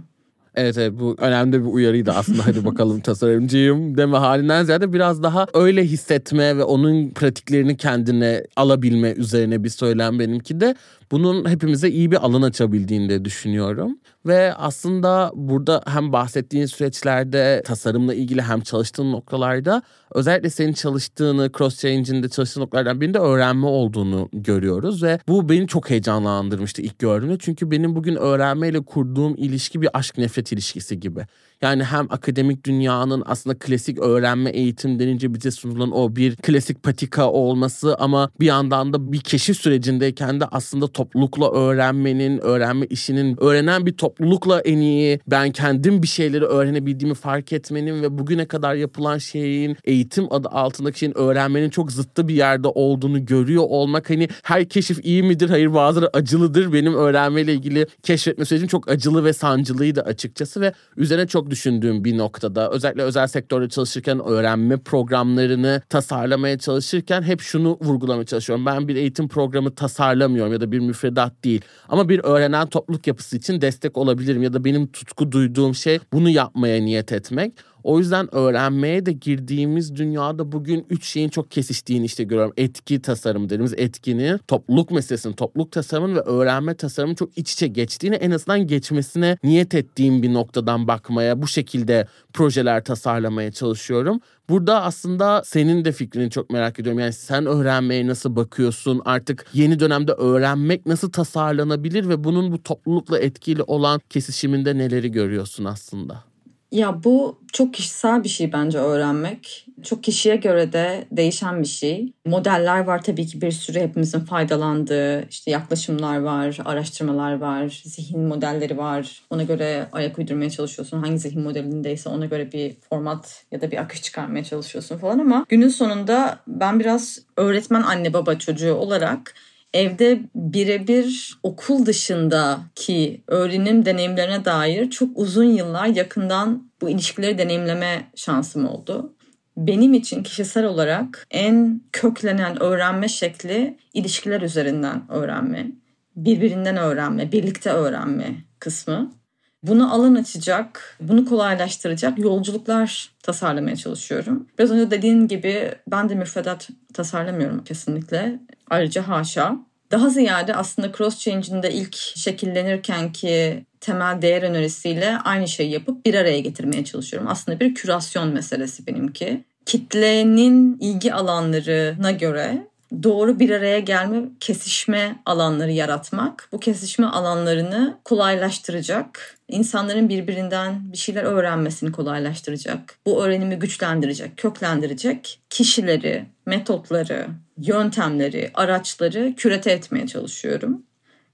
Evet evet bu önemli bir uyarıydı aslında hadi bakalım tasarımcıyım deme halinden ziyade biraz daha öyle hissetme ve onun pratiklerini kendine alabilme üzerine bir söylem benimki de. bunun hepimize iyi bir alan açabildiğini de düşünüyorum. Ve aslında burada hem bahsettiğin süreçlerde tasarımla ilgili hem çalıştığın noktalarda özellikle senin çalıştığını cross change'inde çalıştığın noktalardan birinde öğrenme olduğunu görüyoruz ve bu beni çok heyecanlandırmıştı ilk gördüğümde. Çünkü benim bugün öğrenmeyle kurduğum ilişki bir aşk nefret ilişkisi gibi. Yani hem akademik dünyanın aslında klasik öğrenme eğitim denince bize sunulan o bir klasik patika olması ama bir yandan da bir keşif sürecindeyken de aslında toplulukla öğrenmenin, öğrenme işinin, öğrenen bir toplulukla en iyi ben kendim bir şeyleri öğrenebildiğimi fark etmenin ve bugüne kadar yapılan şeyin eğitim adı altındaki şeyin öğrenmenin çok zıttı bir yerde olduğunu görüyor olmak hani her keşif iyi midir? Hayır bazıları acılıdır. Benim öğrenmeyle ilgili keşfetme sürecim çok acılı ve sancılıydı açıkçası ve üzerine çok düşündüğüm bir noktada özellikle özel sektörde çalışırken öğrenme programlarını tasarlamaya çalışırken hep şunu vurgulamaya çalışıyorum. Ben bir eğitim programı tasarlamıyorum ya da bir müfredat değil. Ama bir öğrenen topluluk yapısı için destek olabilirim ya da benim tutku duyduğum şey bunu yapmaya niyet etmek. O yüzden öğrenmeye de girdiğimiz dünyada bugün üç şeyin çok kesiştiğini işte görüyorum. Etki tasarım dediğimiz etkini, topluluk meselesinin, topluluk tasarımın ve öğrenme tasarımın çok iç içe geçtiğini en azından geçmesine niyet ettiğim bir noktadan bakmaya, bu şekilde projeler tasarlamaya çalışıyorum. Burada aslında senin de fikrini çok merak ediyorum. Yani sen öğrenmeye nasıl bakıyorsun? Artık yeni dönemde öğrenmek nasıl tasarlanabilir ve bunun bu toplulukla etkili olan kesişiminde neleri görüyorsun aslında? Ya bu çok kişisel bir şey bence öğrenmek. Çok kişiye göre de değişen bir şey. Modeller var tabii ki bir sürü hepimizin faydalandığı. işte yaklaşımlar var, araştırmalar var, zihin modelleri var. Ona göre ayak uydurmaya çalışıyorsun. Hangi zihin modelindeyse ona göre bir format ya da bir akış çıkarmaya çalışıyorsun falan ama günün sonunda ben biraz öğretmen anne baba çocuğu olarak evde birebir okul dışındaki öğrenim deneyimlerine dair çok uzun yıllar yakından bu ilişkileri deneyimleme şansım oldu. Benim için kişisel olarak en köklenen öğrenme şekli ilişkiler üzerinden öğrenme, birbirinden öğrenme, birlikte öğrenme kısmı. Bunu alan açacak, bunu kolaylaştıracak yolculuklar tasarlamaya çalışıyorum. Biraz önce dediğin gibi ben de müfredat tasarlamıyorum kesinlikle. Ayrıca haşa. Daha ziyade aslında cross change'in de ilk şekillenirken ki temel değer önerisiyle aynı şeyi yapıp bir araya getirmeye çalışıyorum. Aslında bir kürasyon meselesi benimki. Kitlenin ilgi alanlarına göre doğru bir araya gelme, kesişme alanları yaratmak. Bu kesişme alanlarını kolaylaştıracak, insanların birbirinden bir şeyler öğrenmesini kolaylaştıracak. Bu öğrenimi güçlendirecek, köklendirecek kişileri, metotları, yöntemleri, araçları kürete etmeye çalışıyorum.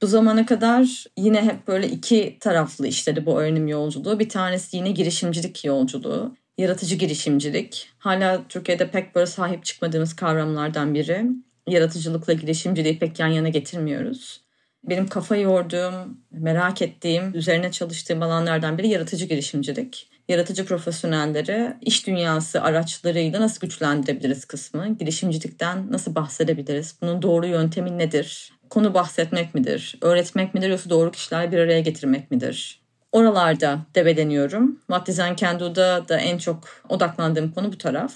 Bu zamana kadar yine hep böyle iki taraflı işledi bu öğrenim yolculuğu. Bir tanesi yine girişimcilik yolculuğu yaratıcı girişimcilik. Hala Türkiye'de pek böyle sahip çıkmadığımız kavramlardan biri. Yaratıcılıkla girişimciliği pek yan yana getirmiyoruz. Benim kafa yorduğum, merak ettiğim, üzerine çalıştığım alanlardan biri yaratıcı girişimcilik. Yaratıcı profesyonelleri iş dünyası araçlarıyla nasıl güçlendirebiliriz kısmı, girişimcilikten nasıl bahsedebiliriz, bunun doğru yöntemi nedir, konu bahsetmek midir, öğretmek midir yoksa doğru kişiler bir araya getirmek midir? Oralarda debeleniyorum. What Design Can da en çok odaklandığım konu bu taraf.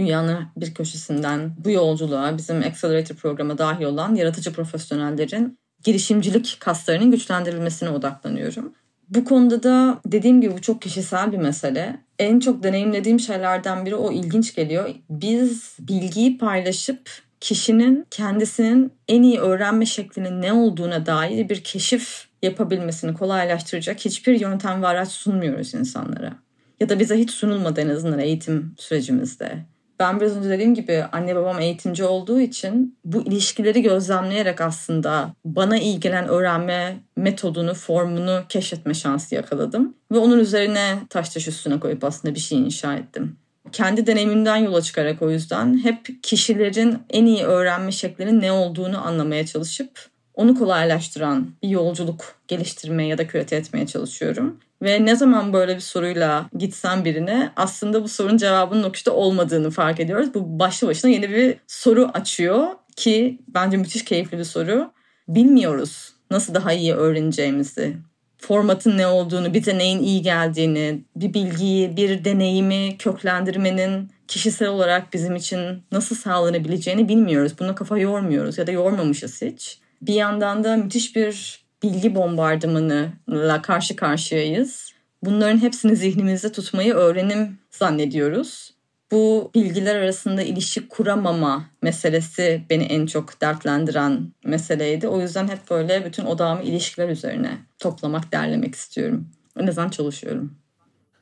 Dünyanın bir köşesinden bu yolculuğa bizim Accelerator programa dahil olan yaratıcı profesyonellerin girişimcilik kaslarının güçlendirilmesine odaklanıyorum. Bu konuda da dediğim gibi bu çok kişisel bir mesele. En çok deneyimlediğim şeylerden biri o ilginç geliyor. Biz bilgiyi paylaşıp kişinin kendisinin en iyi öğrenme şeklinin ne olduğuna dair bir keşif yapabilmesini kolaylaştıracak hiçbir yöntem ve araç sunmuyoruz insanlara. Ya da bize hiç sunulmadı en azından eğitim sürecimizde. Ben biraz önce dediğim gibi anne babam eğitimci olduğu için bu ilişkileri gözlemleyerek aslında bana iyi öğrenme metodunu, formunu keşfetme şansı yakaladım. Ve onun üzerine taş taş üstüne koyup aslında bir şey inşa ettim. Kendi deneyimimden yola çıkarak o yüzden hep kişilerin en iyi öğrenme şeklinin ne olduğunu anlamaya çalışıp onu kolaylaştıran bir yolculuk geliştirmeye ya da kürete etmeye çalışıyorum. Ve ne zaman böyle bir soruyla gitsem birine aslında bu sorunun cevabının o olmadığını fark ediyoruz. Bu başlı başına yeni bir soru açıyor ki bence müthiş keyifli bir soru. Bilmiyoruz nasıl daha iyi öğreneceğimizi, formatın ne olduğunu, bize neyin iyi geldiğini, bir bilgiyi, bir deneyimi köklendirmenin kişisel olarak bizim için nasıl sağlanabileceğini bilmiyoruz. Buna kafa yormuyoruz ya da yormamışız hiç. Bir yandan da müthiş bir bilgi bombardımanıyla karşı karşıyayız. Bunların hepsini zihnimizde tutmayı öğrenim zannediyoruz. Bu bilgiler arasında ilişki kuramama meselesi beni en çok dertlendiren meseleydi. O yüzden hep böyle bütün odağımı ilişkiler üzerine toplamak, derlemek istiyorum. En azından çalışıyorum.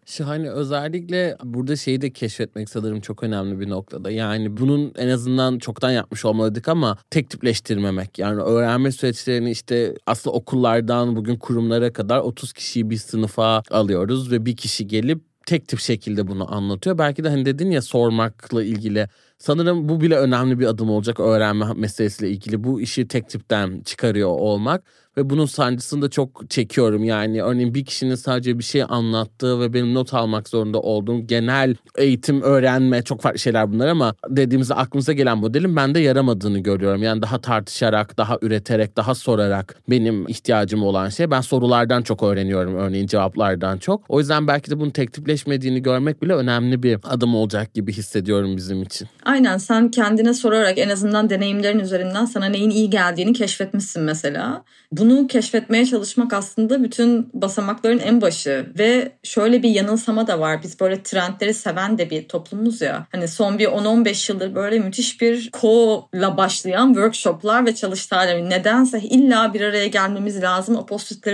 Şahane özellikle burada şeyi de keşfetmek sanırım çok önemli bir noktada. Yani bunun en azından çoktan yapmış olmalıydık ama tek tipleştirmemek. Yani öğrenme süreçlerini işte aslında okullardan bugün kurumlara kadar 30 kişiyi bir sınıfa alıyoruz ve bir kişi gelip tek tip şekilde bunu anlatıyor. Belki de hani dedin ya sormakla ilgili. Sanırım bu bile önemli bir adım olacak öğrenme meselesiyle ilgili. Bu işi tek tipten çıkarıyor olmak ve bunun sancısını da çok çekiyorum. Yani örneğin bir kişinin sadece bir şey anlattığı ve benim not almak zorunda olduğum genel eğitim, öğrenme çok farklı şeyler bunlar ama dediğimizde aklımıza gelen modelin bende yaramadığını görüyorum. Yani daha tartışarak, daha üreterek, daha sorarak benim ihtiyacım olan şey. Ben sorulardan çok öğreniyorum örneğin cevaplardan çok. O yüzden belki de bunun tek tipleşmediğini görmek bile önemli bir adım olacak gibi hissediyorum bizim için. Aynen sen kendine sorarak en azından deneyimlerin üzerinden sana neyin iyi geldiğini keşfetmişsin mesela. Bunu keşfetmeye çalışmak aslında bütün basamakların en başı ve şöyle bir yanılsama da var. Biz böyle trendleri seven de bir toplumuz ya. Hani son bir 10-15 yıldır böyle müthiş bir co-la başlayan workshoplar ve çalıştaylar. Nedense illa bir araya gelmemiz lazım. O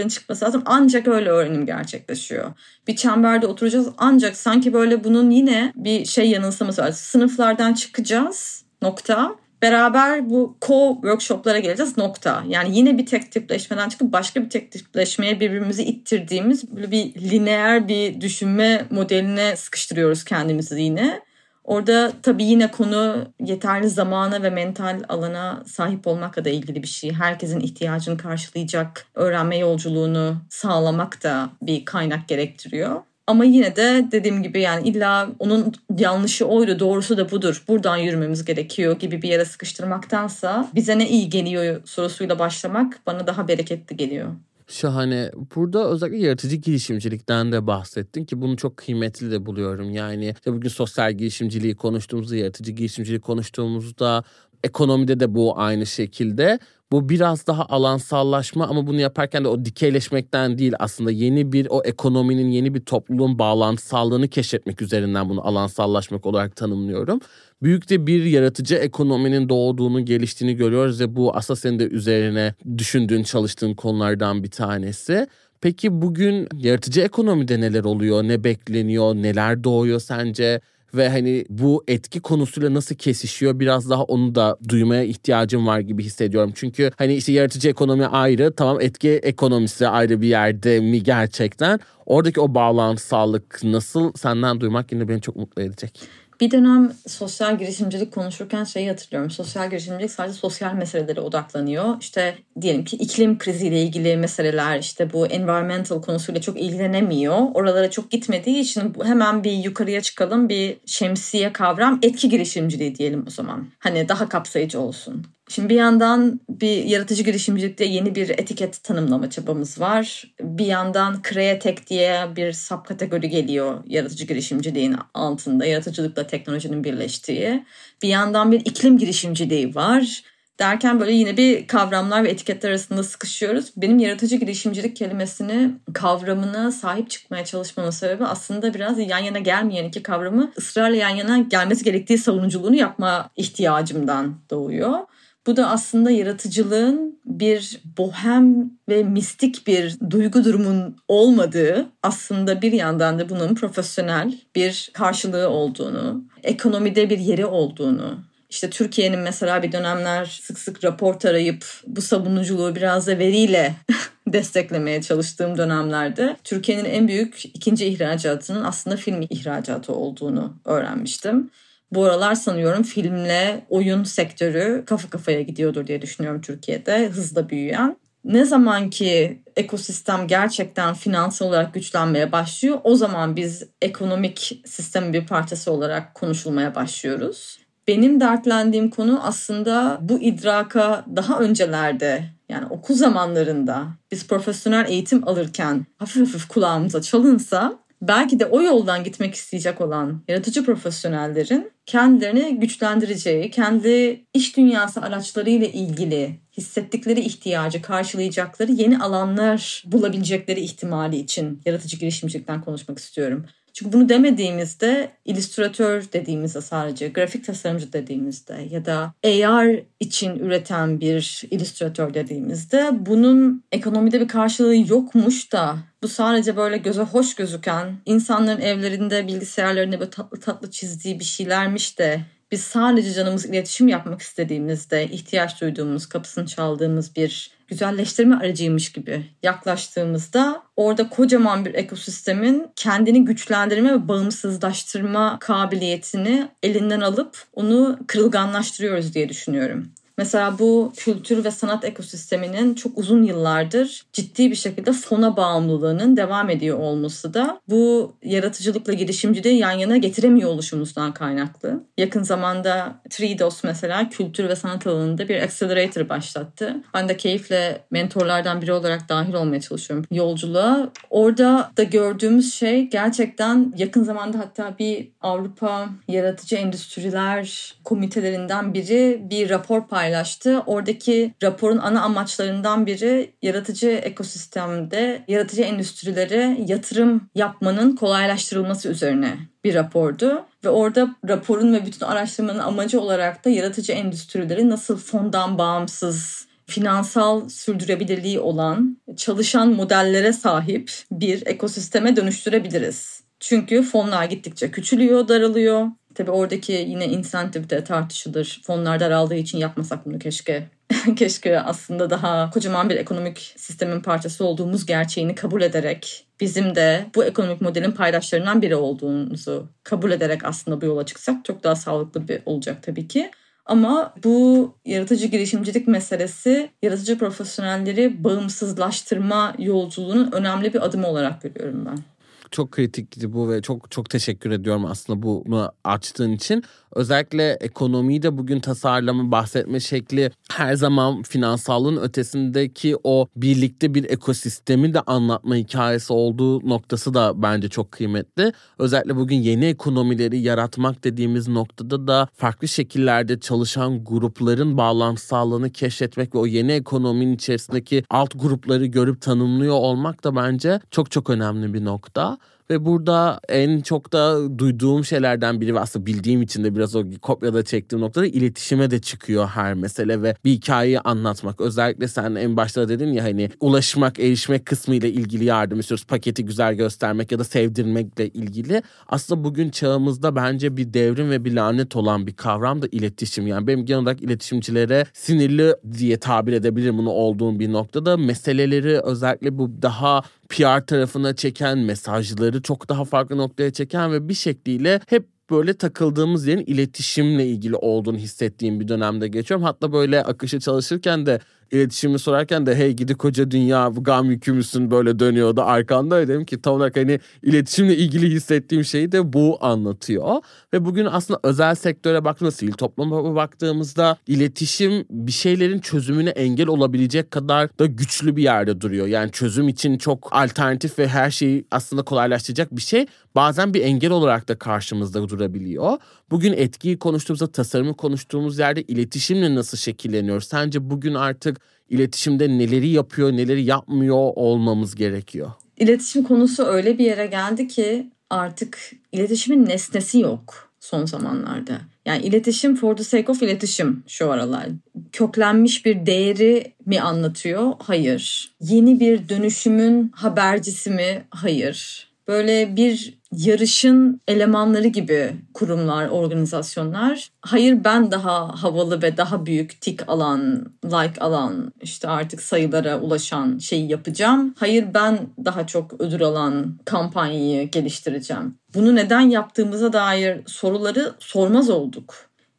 çıkması lazım. Ancak öyle öğrenim gerçekleşiyor. Bir çemberde oturacağız ancak sanki böyle bunun yine bir şey yanılsaması var. Sınıflardan çıkacağız nokta beraber bu co-workshoplara geleceğiz nokta. Yani yine bir tek tipleşmeden çıkıp başka bir tek tipleşmeye birbirimizi ittirdiğimiz böyle bir lineer bir düşünme modeline sıkıştırıyoruz kendimizi yine. Orada tabii yine konu yeterli zamana ve mental alana sahip olmakla da ilgili bir şey. Herkesin ihtiyacını karşılayacak öğrenme yolculuğunu sağlamak da bir kaynak gerektiriyor. Ama yine de dediğim gibi yani illa onun yanlışı oydu doğrusu da budur. Buradan yürümemiz gerekiyor gibi bir yere sıkıştırmaktansa bize ne iyi geliyor sorusuyla başlamak bana daha bereketli geliyor. Şahane. Burada özellikle yaratıcı girişimcilikten de bahsettin ki bunu çok kıymetli de buluyorum. Yani işte bugün sosyal girişimciliği konuştuğumuzda, yaratıcı girişimciliği konuştuğumuzda ekonomide de bu aynı şekilde. Bu biraz daha alansallaşma ama bunu yaparken de o dikeyleşmekten değil aslında yeni bir o ekonominin yeni bir topluluğun bağlantısallığını keşfetmek üzerinden bunu alansallaşmak olarak tanımlıyorum. Büyük de bir yaratıcı ekonominin doğduğunu, geliştiğini görüyoruz ve bu aslında senin de üzerine düşündüğün, çalıştığın konulardan bir tanesi. Peki bugün yaratıcı ekonomide neler oluyor, ne bekleniyor, neler doğuyor sence? Ve hani bu etki konusuyla nasıl kesişiyor biraz daha onu da duymaya ihtiyacım var gibi hissediyorum. Çünkü hani işte yaratıcı ekonomi ayrı tamam etki ekonomisi ayrı bir yerde mi gerçekten? Oradaki o bağlantısallık nasıl senden duymak yine beni çok mutlu edecek. Bir dönem sosyal girişimcilik konuşurken şeyi hatırlıyorum. Sosyal girişimcilik sadece sosyal meselelere odaklanıyor. İşte diyelim ki iklim kriziyle ilgili meseleler, işte bu environmental konusuyla çok ilgilenemiyor. Oralara çok gitmediği için hemen bir yukarıya çıkalım bir şemsiye kavram etki girişimciliği diyelim o zaman. Hani daha kapsayıcı olsun. Şimdi bir yandan bir yaratıcı girişimcilikte yeni bir etiket tanımlama çabamız var. Bir yandan Createch diye bir sub kategori geliyor yaratıcı girişimciliğin altında. Yaratıcılıkla teknolojinin birleştiği. Bir yandan bir iklim girişimciliği var. Derken böyle yine bir kavramlar ve etiketler arasında sıkışıyoruz. Benim yaratıcı girişimcilik kelimesini, kavramına sahip çıkmaya çalışmamın sebebi aslında biraz yan yana gelmeyen iki kavramı ısrarla yan yana gelmesi gerektiği savunuculuğunu yapma ihtiyacımdan doğuyor. Bu da aslında yaratıcılığın bir bohem ve mistik bir duygu durumun olmadığı aslında bir yandan da bunun profesyonel bir karşılığı olduğunu, ekonomide bir yeri olduğunu, işte Türkiye'nin mesela bir dönemler sık sık rapor tarayıp bu savunuculuğu biraz da veriyle desteklemeye çalıştığım dönemlerde Türkiye'nin en büyük ikinci ihracatının aslında film ihracatı olduğunu öğrenmiştim bu aralar sanıyorum filmle oyun sektörü kafa kafaya gidiyordur diye düşünüyorum Türkiye'de hızla büyüyen. Ne zaman ki ekosistem gerçekten finansal olarak güçlenmeye başlıyor o zaman biz ekonomik sistemin bir parçası olarak konuşulmaya başlıyoruz. Benim dertlendiğim konu aslında bu idraka daha öncelerde yani okul zamanlarında biz profesyonel eğitim alırken hafif hafif kulağımıza çalınsa belki de o yoldan gitmek isteyecek olan yaratıcı profesyonellerin kendilerini güçlendireceği, kendi iş dünyası araçlarıyla ilgili hissettikleri ihtiyacı karşılayacakları yeni alanlar bulabilecekleri ihtimali için yaratıcı girişimcilikten konuşmak istiyorum. Çünkü bunu demediğimizde illüstratör dediğimizde sadece grafik tasarımcı dediğimizde ya da AR için üreten bir illüstratör dediğimizde bunun ekonomide bir karşılığı yokmuş da bu sadece böyle göze hoş gözüken insanların evlerinde bilgisayarlarında böyle tatlı tatlı çizdiği bir şeylermiş de biz sadece canımız iletişim yapmak istediğimizde ihtiyaç duyduğumuz, kapısını çaldığımız bir güzelleştirme aracıymış gibi yaklaştığımızda orada kocaman bir ekosistemin kendini güçlendirme ve bağımsızlaştırma kabiliyetini elinden alıp onu kırılganlaştırıyoruz diye düşünüyorum. Mesela bu kültür ve sanat ekosisteminin çok uzun yıllardır ciddi bir şekilde fona bağımlılığının devam ediyor olması da bu yaratıcılıkla girişimciliği yan yana getiremiyor oluşumuzdan kaynaklı. Yakın zamanda Tridos mesela kültür ve sanat alanında bir accelerator başlattı. Ben de keyifle mentorlardan biri olarak dahil olmaya çalışıyorum yolculuğa. Orada da gördüğümüz şey gerçekten yakın zamanda hatta bir Avrupa Yaratıcı Endüstriler komitelerinden biri bir rapor paylaştı paylaştı. Oradaki raporun ana amaçlarından biri yaratıcı ekosistemde yaratıcı endüstrilere yatırım yapmanın kolaylaştırılması üzerine bir rapordu. Ve orada raporun ve bütün araştırmanın amacı olarak da yaratıcı endüstrileri nasıl fondan bağımsız finansal sürdürülebilirliği olan çalışan modellere sahip bir ekosisteme dönüştürebiliriz. Çünkü fonlar gittikçe küçülüyor, daralıyor. Tabi oradaki yine insentif de tartışılır. Fonlar daraldığı için yapmasak bunu keşke. keşke aslında daha kocaman bir ekonomik sistemin parçası olduğumuz gerçeğini kabul ederek bizim de bu ekonomik modelin paydaşlarından biri olduğumuzu kabul ederek aslında bu yola çıksak çok daha sağlıklı bir olacak tabii ki. Ama bu yaratıcı girişimcilik meselesi yaratıcı profesyonelleri bağımsızlaştırma yolculuğunun önemli bir adımı olarak görüyorum ben çok kritikti bu ve çok çok teşekkür ediyorum aslında bunu açtığın için. Özellikle ekonomiyi de bugün tasarlama, bahsetme şekli her zaman finansallığın ötesindeki o birlikte bir ekosistemi de anlatma hikayesi olduğu noktası da bence çok kıymetli. Özellikle bugün yeni ekonomileri yaratmak dediğimiz noktada da farklı şekillerde çalışan grupların bağlantısallığını keşfetmek ve o yeni ekonominin içerisindeki alt grupları görüp tanımlıyor olmak da bence çok çok önemli bir nokta. Ve burada en çok da duyduğum şeylerden biri ve aslında bildiğim için de biraz o kopyada çektiğim noktada iletişime de çıkıyor her mesele ve bir hikayeyi anlatmak. Özellikle sen en başta dedin ya hani ulaşmak, erişmek kısmı ile ilgili yardım istiyoruz. Paketi güzel göstermek ya da sevdirmekle ilgili. Aslında bugün çağımızda bence bir devrim ve bir lanet olan bir kavram da iletişim. Yani benim genel olarak iletişimcilere sinirli diye tabir edebilirim bunu olduğum bir noktada. Meseleleri özellikle bu daha PR tarafına çeken, mesajları çok daha farklı noktaya çeken ve bir şekliyle hep böyle takıldığımız yerin iletişimle ilgili olduğunu hissettiğim bir dönemde geçiyorum. Hatta böyle akışı çalışırken de iletişimi sorarken de hey gidi koca dünya bu gam yükü müsün böyle dönüyordu arkanda dedim ki tam olarak hani iletişimle ilgili hissettiğim şeyi de bu anlatıyor. Ve bugün aslında özel sektöre baktığımızda sivil topluma baktığımızda iletişim bir şeylerin çözümüne engel olabilecek kadar da güçlü bir yerde duruyor. Yani çözüm için çok alternatif ve her şeyi aslında kolaylaştıracak bir şey bazen bir engel olarak da karşımızda durabiliyor. Bugün etkiyi konuştuğumuzda, tasarımı konuştuğumuz yerde iletişimle nasıl şekilleniyor? Sence bugün artık iletişimde neleri yapıyor, neleri yapmıyor olmamız gerekiyor? İletişim konusu öyle bir yere geldi ki artık iletişimin nesnesi yok son zamanlarda. Yani iletişim for the sake of iletişim şu aralar. Köklenmiş bir değeri mi anlatıyor? Hayır. Yeni bir dönüşümün habercisi mi? Hayır. Böyle bir yarışın elemanları gibi kurumlar, organizasyonlar. Hayır ben daha havalı ve daha büyük tik alan, like alan, işte artık sayılara ulaşan şeyi yapacağım. Hayır ben daha çok ödül alan kampanyayı geliştireceğim. Bunu neden yaptığımıza dair soruları sormaz olduk.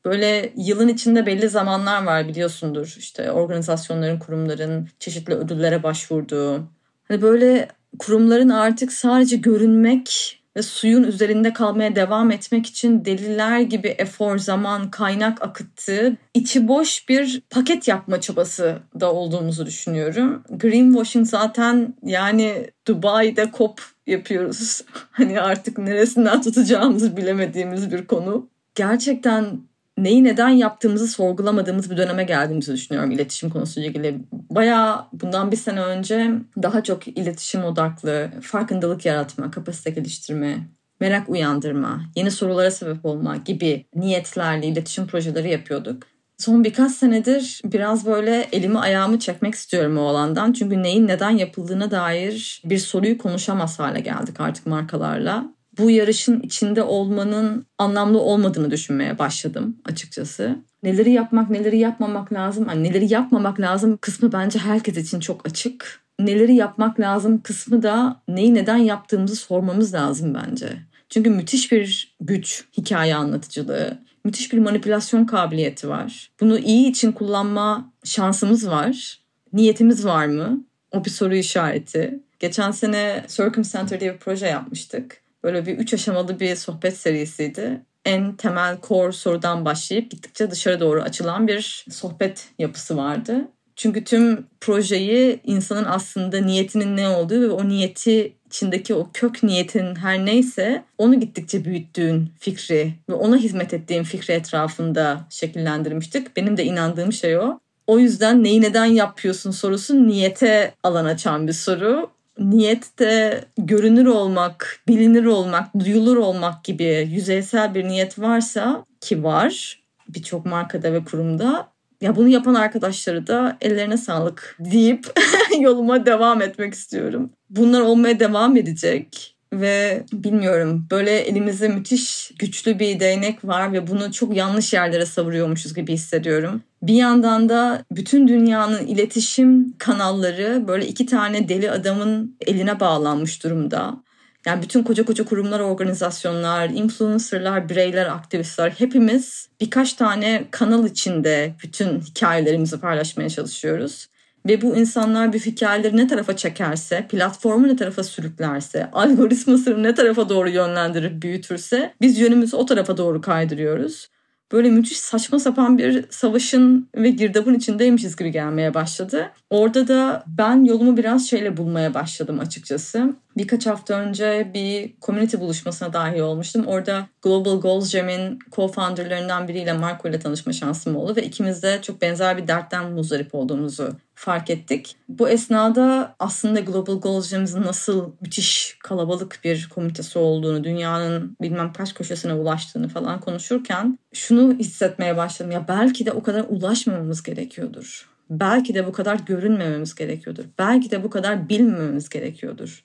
Böyle yılın içinde belli zamanlar var biliyorsundur. İşte organizasyonların, kurumların çeşitli ödüllere başvurduğu. Hani böyle kurumların artık sadece görünmek ve suyun üzerinde kalmaya devam etmek için deliler gibi efor, zaman, kaynak akıttığı içi boş bir paket yapma çabası da olduğumuzu düşünüyorum. Greenwashing zaten yani Dubai'de kop yapıyoruz. Hani artık neresinden tutacağımızı bilemediğimiz bir konu. Gerçekten neyi neden yaptığımızı sorgulamadığımız bir döneme geldiğimizi düşünüyorum iletişim konusuyla ilgili. Bayağı bundan bir sene önce daha çok iletişim odaklı, farkındalık yaratma, kapasite geliştirme, merak uyandırma, yeni sorulara sebep olma gibi niyetlerle iletişim projeleri yapıyorduk. Son birkaç senedir biraz böyle elimi ayağımı çekmek istiyorum o alandan. Çünkü neyin neden yapıldığına dair bir soruyu konuşamaz hale geldik artık markalarla. Bu yarışın içinde olmanın anlamlı olmadığını düşünmeye başladım açıkçası. Neleri yapmak, neleri yapmamak lazım, yani neleri yapmamak lazım kısmı bence herkes için çok açık. Neleri yapmak lazım kısmı da neyi neden yaptığımızı sormamız lazım bence. Çünkü müthiş bir güç hikaye anlatıcılığı müthiş bir manipülasyon kabiliyeti var. Bunu iyi için kullanma şansımız var. Niyetimiz var mı? O bir soru işareti. Geçen sene Circumcenter diye bir proje yapmıştık. Böyle bir üç aşamalı bir sohbet serisiydi. En temel core sorudan başlayıp gittikçe dışarı doğru açılan bir sohbet yapısı vardı. Çünkü tüm projeyi insanın aslında niyetinin ne olduğu ve o niyeti içindeki o kök niyetin her neyse onu gittikçe büyüttüğün fikri ve ona hizmet ettiğin fikri etrafında şekillendirmiştik. Benim de inandığım şey o. O yüzden neyi neden yapıyorsun sorusu niyete alan açan bir soru. Niyette görünür olmak, bilinir olmak, duyulur olmak gibi yüzeysel bir niyet varsa ki var birçok markada ve kurumda ya bunu yapan arkadaşları da ellerine sağlık deyip yoluma devam etmek istiyorum. Bunlar olmaya devam edecek ve bilmiyorum böyle elimizde müthiş güçlü bir değnek var ve bunu çok yanlış yerlere savuruyormuşuz gibi hissediyorum. Bir yandan da bütün dünyanın iletişim kanalları böyle iki tane deli adamın eline bağlanmış durumda. Yani bütün koca koca kurumlar, organizasyonlar, influencerlar, bireyler, aktivistler hepimiz birkaç tane kanal içinde bütün hikayelerimizi paylaşmaya çalışıyoruz. Ve bu insanlar bir hikayeleri ne tarafa çekerse, platformu ne tarafa sürüklerse, algoritmasını ne tarafa doğru yönlendirip büyütürse biz yönümüzü o tarafa doğru kaydırıyoruz böyle müthiş saçma sapan bir savaşın ve girdabın içindeymişiz gibi gelmeye başladı. Orada da ben yolumu biraz şeyle bulmaya başladım açıkçası. Birkaç hafta önce bir community buluşmasına dahil olmuştum. Orada Global Goals Jam'in co-founderlarından biriyle Marco ile tanışma şansım oldu ve ikimiz de çok benzer bir dertten muzdarip olduğumuzu fark ettik. Bu esnada aslında Global Goals Jam'in nasıl müthiş kalabalık bir komitesi olduğunu, dünyanın bilmem kaç köşesine ulaştığını falan konuşurken şunu hissetmeye başladım. Ya belki de o kadar ulaşmamamız gerekiyordur. Belki de bu kadar görünmememiz gerekiyordur. Belki de bu kadar bilmememiz gerekiyordur.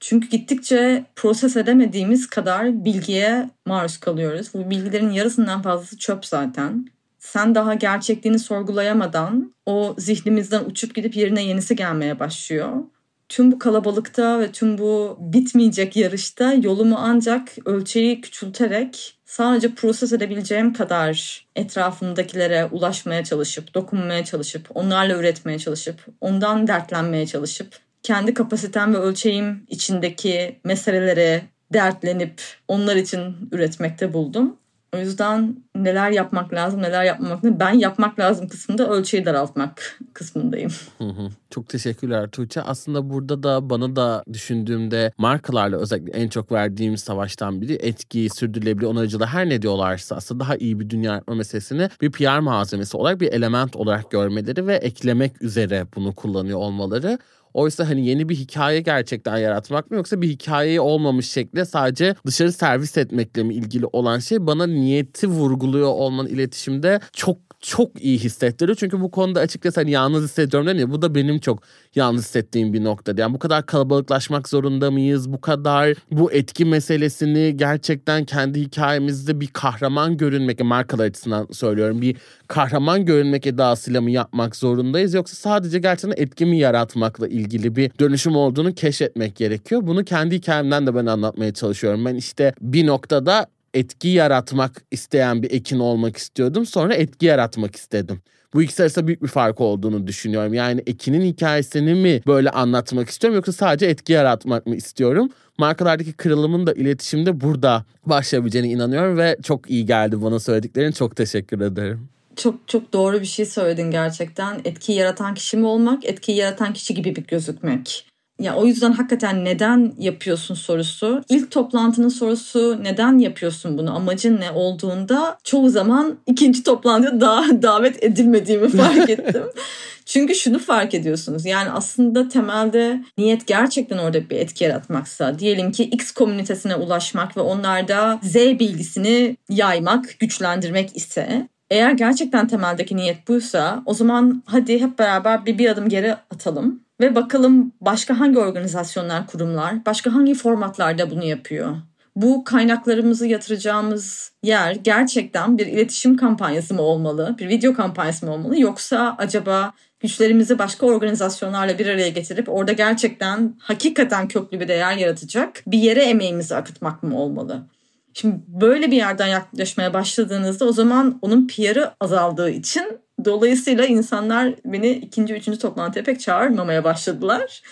Çünkü gittikçe proses edemediğimiz kadar bilgiye maruz kalıyoruz. Bu bilgilerin yarısından fazlası çöp zaten. Sen daha gerçekliğini sorgulayamadan o zihnimizden uçup gidip yerine yenisi gelmeye başlıyor. Tüm bu kalabalıkta ve tüm bu bitmeyecek yarışta yolumu ancak ölçeği küçülterek sadece proses edebileceğim kadar etrafımdakilere ulaşmaya çalışıp, dokunmaya çalışıp, onlarla üretmeye çalışıp, ondan dertlenmeye çalışıp kendi kapasitem ve ölçeğim içindeki meselelere dertlenip onlar için üretmekte buldum. O yüzden neler yapmak lazım, neler yapmamak lazım. Ben yapmak lazım kısmında ölçeği daraltmak kısmındayım. Çok teşekkürler Tuğçe. Aslında burada da bana da düşündüğümde markalarla özellikle en çok verdiğim savaştan biri etki, sürdürülebilir onarıcılığı her ne diyorlarsa aslında daha iyi bir dünya yapma meselesini bir PR malzemesi olarak bir element olarak görmeleri ve eklemek üzere bunu kullanıyor olmaları. Oysa hani yeni bir hikaye gerçekten yaratmak mı yoksa bir hikaye olmamış şekilde sadece dışarı servis etmekle mi ilgili olan şey? Bana niyeti vurguluyor olmanın iletişimde çok çok iyi hissettiriyor. Çünkü bu konuda açıkçası hani yalnız hissediyorum dedim ya bu da benim çok yalnız hissettiğim bir nokta. Yani bu kadar kalabalıklaşmak zorunda mıyız? Bu kadar bu etki meselesini gerçekten kendi hikayemizde bir kahraman görünmek, markalar açısından söylüyorum. Bir kahraman görünmek edasıyla mı yapmak zorundayız? Yoksa sadece gerçekten etki mi yaratmakla ilgili bir dönüşüm olduğunu keşfetmek gerekiyor. Bunu kendi hikayemden de ben anlatmaya çalışıyorum. Ben işte bir noktada etki yaratmak isteyen bir ekin olmak istiyordum. Sonra etki yaratmak istedim. Bu ikisi arasında büyük bir fark olduğunu düşünüyorum. Yani Ekin'in hikayesini mi böyle anlatmak istiyorum yoksa sadece etki yaratmak mı istiyorum? Markalardaki kırılımın da iletişimde burada başlayabileceğine inanıyorum ve çok iyi geldi bana söylediklerin. Çok teşekkür ederim. Çok çok doğru bir şey söyledin gerçekten. Etkiyi yaratan kişi mi olmak, etkiyi yaratan kişi gibi bir gözükmek. Ya o yüzden hakikaten neden yapıyorsun sorusu, ilk toplantının sorusu neden yapıyorsun bunu, amacın ne olduğunda çoğu zaman ikinci toplantıya daha davet edilmediğimi fark ettim. Çünkü şunu fark ediyorsunuz. Yani aslında temelde niyet gerçekten orada bir etki yaratmaksa, diyelim ki X komünitesine ulaşmak ve onlarda Z bilgisini yaymak, güçlendirmek ise eğer gerçekten temeldeki niyet buysa o zaman hadi hep beraber bir, bir adım geri atalım ve bakalım başka hangi organizasyonlar, kurumlar, başka hangi formatlarda bunu yapıyor. Bu kaynaklarımızı yatıracağımız yer gerçekten bir iletişim kampanyası mı olmalı, bir video kampanyası mı olmalı yoksa acaba güçlerimizi başka organizasyonlarla bir araya getirip orada gerçekten hakikaten köklü bir değer yaratacak bir yere emeğimizi akıtmak mı olmalı? Şimdi böyle bir yerden yaklaşmaya başladığınızda o zaman onun PR'ı azaldığı için dolayısıyla insanlar beni ikinci, üçüncü toplantıya pek çağırmamaya başladılar.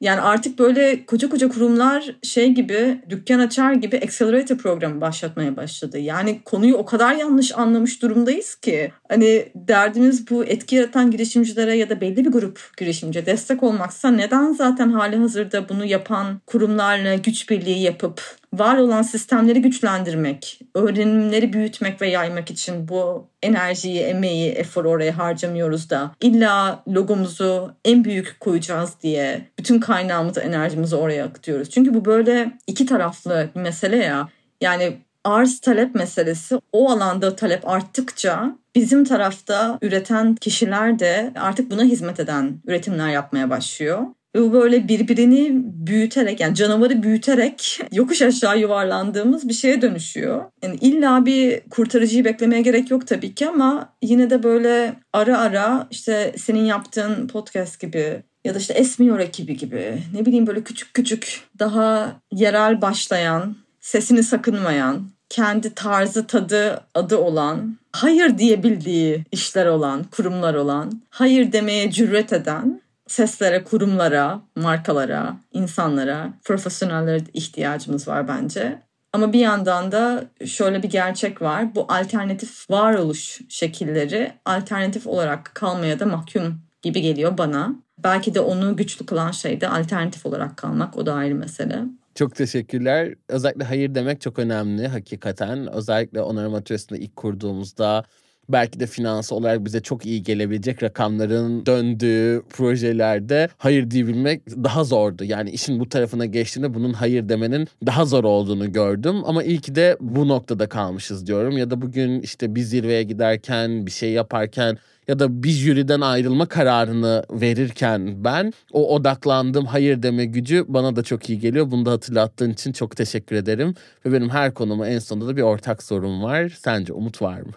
Yani artık böyle koca koca kurumlar şey gibi dükkan açar gibi accelerator programı başlatmaya başladı. Yani konuyu o kadar yanlış anlamış durumdayız ki hani derdimiz bu etki yaratan girişimcilere ya da belli bir grup girişimci destek olmaksa neden zaten hali hazırda bunu yapan kurumlarla güç birliği yapıp var olan sistemleri güçlendirmek, öğrenimleri büyütmek ve yaymak için bu enerjiyi, emeği, eforu oraya harcamıyoruz da illa logomuzu en büyük koyacağız diye bütün kaynağımızı, enerjimizi oraya akıtıyoruz. Çünkü bu böyle iki taraflı bir mesele ya. Yani arz talep meselesi o alanda talep arttıkça bizim tarafta üreten kişiler de artık buna hizmet eden üretimler yapmaya başlıyor. Ve bu böyle birbirini büyüterek yani canavarı büyüterek yokuş aşağı yuvarlandığımız bir şeye dönüşüyor. Yani illa bir kurtarıcıyı beklemeye gerek yok tabii ki ama yine de böyle ara ara işte senin yaptığın podcast gibi ya da işte Esmiyor ekibi gibi ne bileyim böyle küçük küçük daha yerel başlayan, sesini sakınmayan, kendi tarzı tadı adı olan, hayır diyebildiği işler olan, kurumlar olan, hayır demeye cüret eden seslere, kurumlara, markalara, insanlara, profesyonellere ihtiyacımız var bence. Ama bir yandan da şöyle bir gerçek var. Bu alternatif varoluş şekilleri alternatif olarak kalmaya da mahkum gibi geliyor bana. Belki de onu güçlü kılan şey de alternatif olarak kalmak. O da ayrı mesele. Çok teşekkürler. Özellikle hayır demek çok önemli hakikaten. Özellikle onarım atölyesinde ilk kurduğumuzda belki de finans olarak bize çok iyi gelebilecek rakamların döndüğü projelerde hayır diyebilmek daha zordu. Yani işin bu tarafına geçtiğinde bunun hayır demenin daha zor olduğunu gördüm. Ama iyi ki de bu noktada kalmışız diyorum. Ya da bugün işte bir zirveye giderken, bir şey yaparken ya da bir jüriden ayrılma kararını verirken ben o odaklandığım hayır deme gücü bana da çok iyi geliyor. Bunu da hatırlattığın için çok teşekkür ederim. Ve benim her konuma en sonunda da bir ortak sorum var. Sence umut var mı?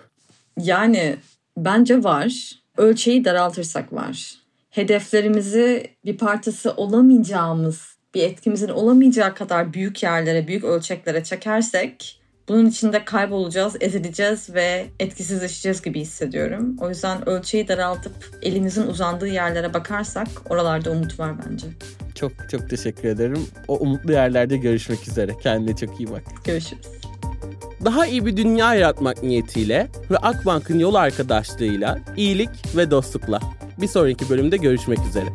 Yani bence var. Ölçeği daraltırsak var. Hedeflerimizi bir partisi olamayacağımız, bir etkimizin olamayacağı kadar büyük yerlere, büyük ölçeklere çekersek bunun içinde kaybolacağız, ezileceğiz ve etkisizleşeceğiz gibi hissediyorum. O yüzden ölçeği daraltıp elimizin uzandığı yerlere bakarsak oralarda umut var bence. Çok çok teşekkür ederim. O umutlu yerlerde görüşmek üzere. Kendine çok iyi bak. Görüşürüz. Daha iyi bir dünya yaratmak niyetiyle ve Akbank'ın yol arkadaşlığıyla iyilik ve dostlukla. Bir sonraki bölümde görüşmek üzere.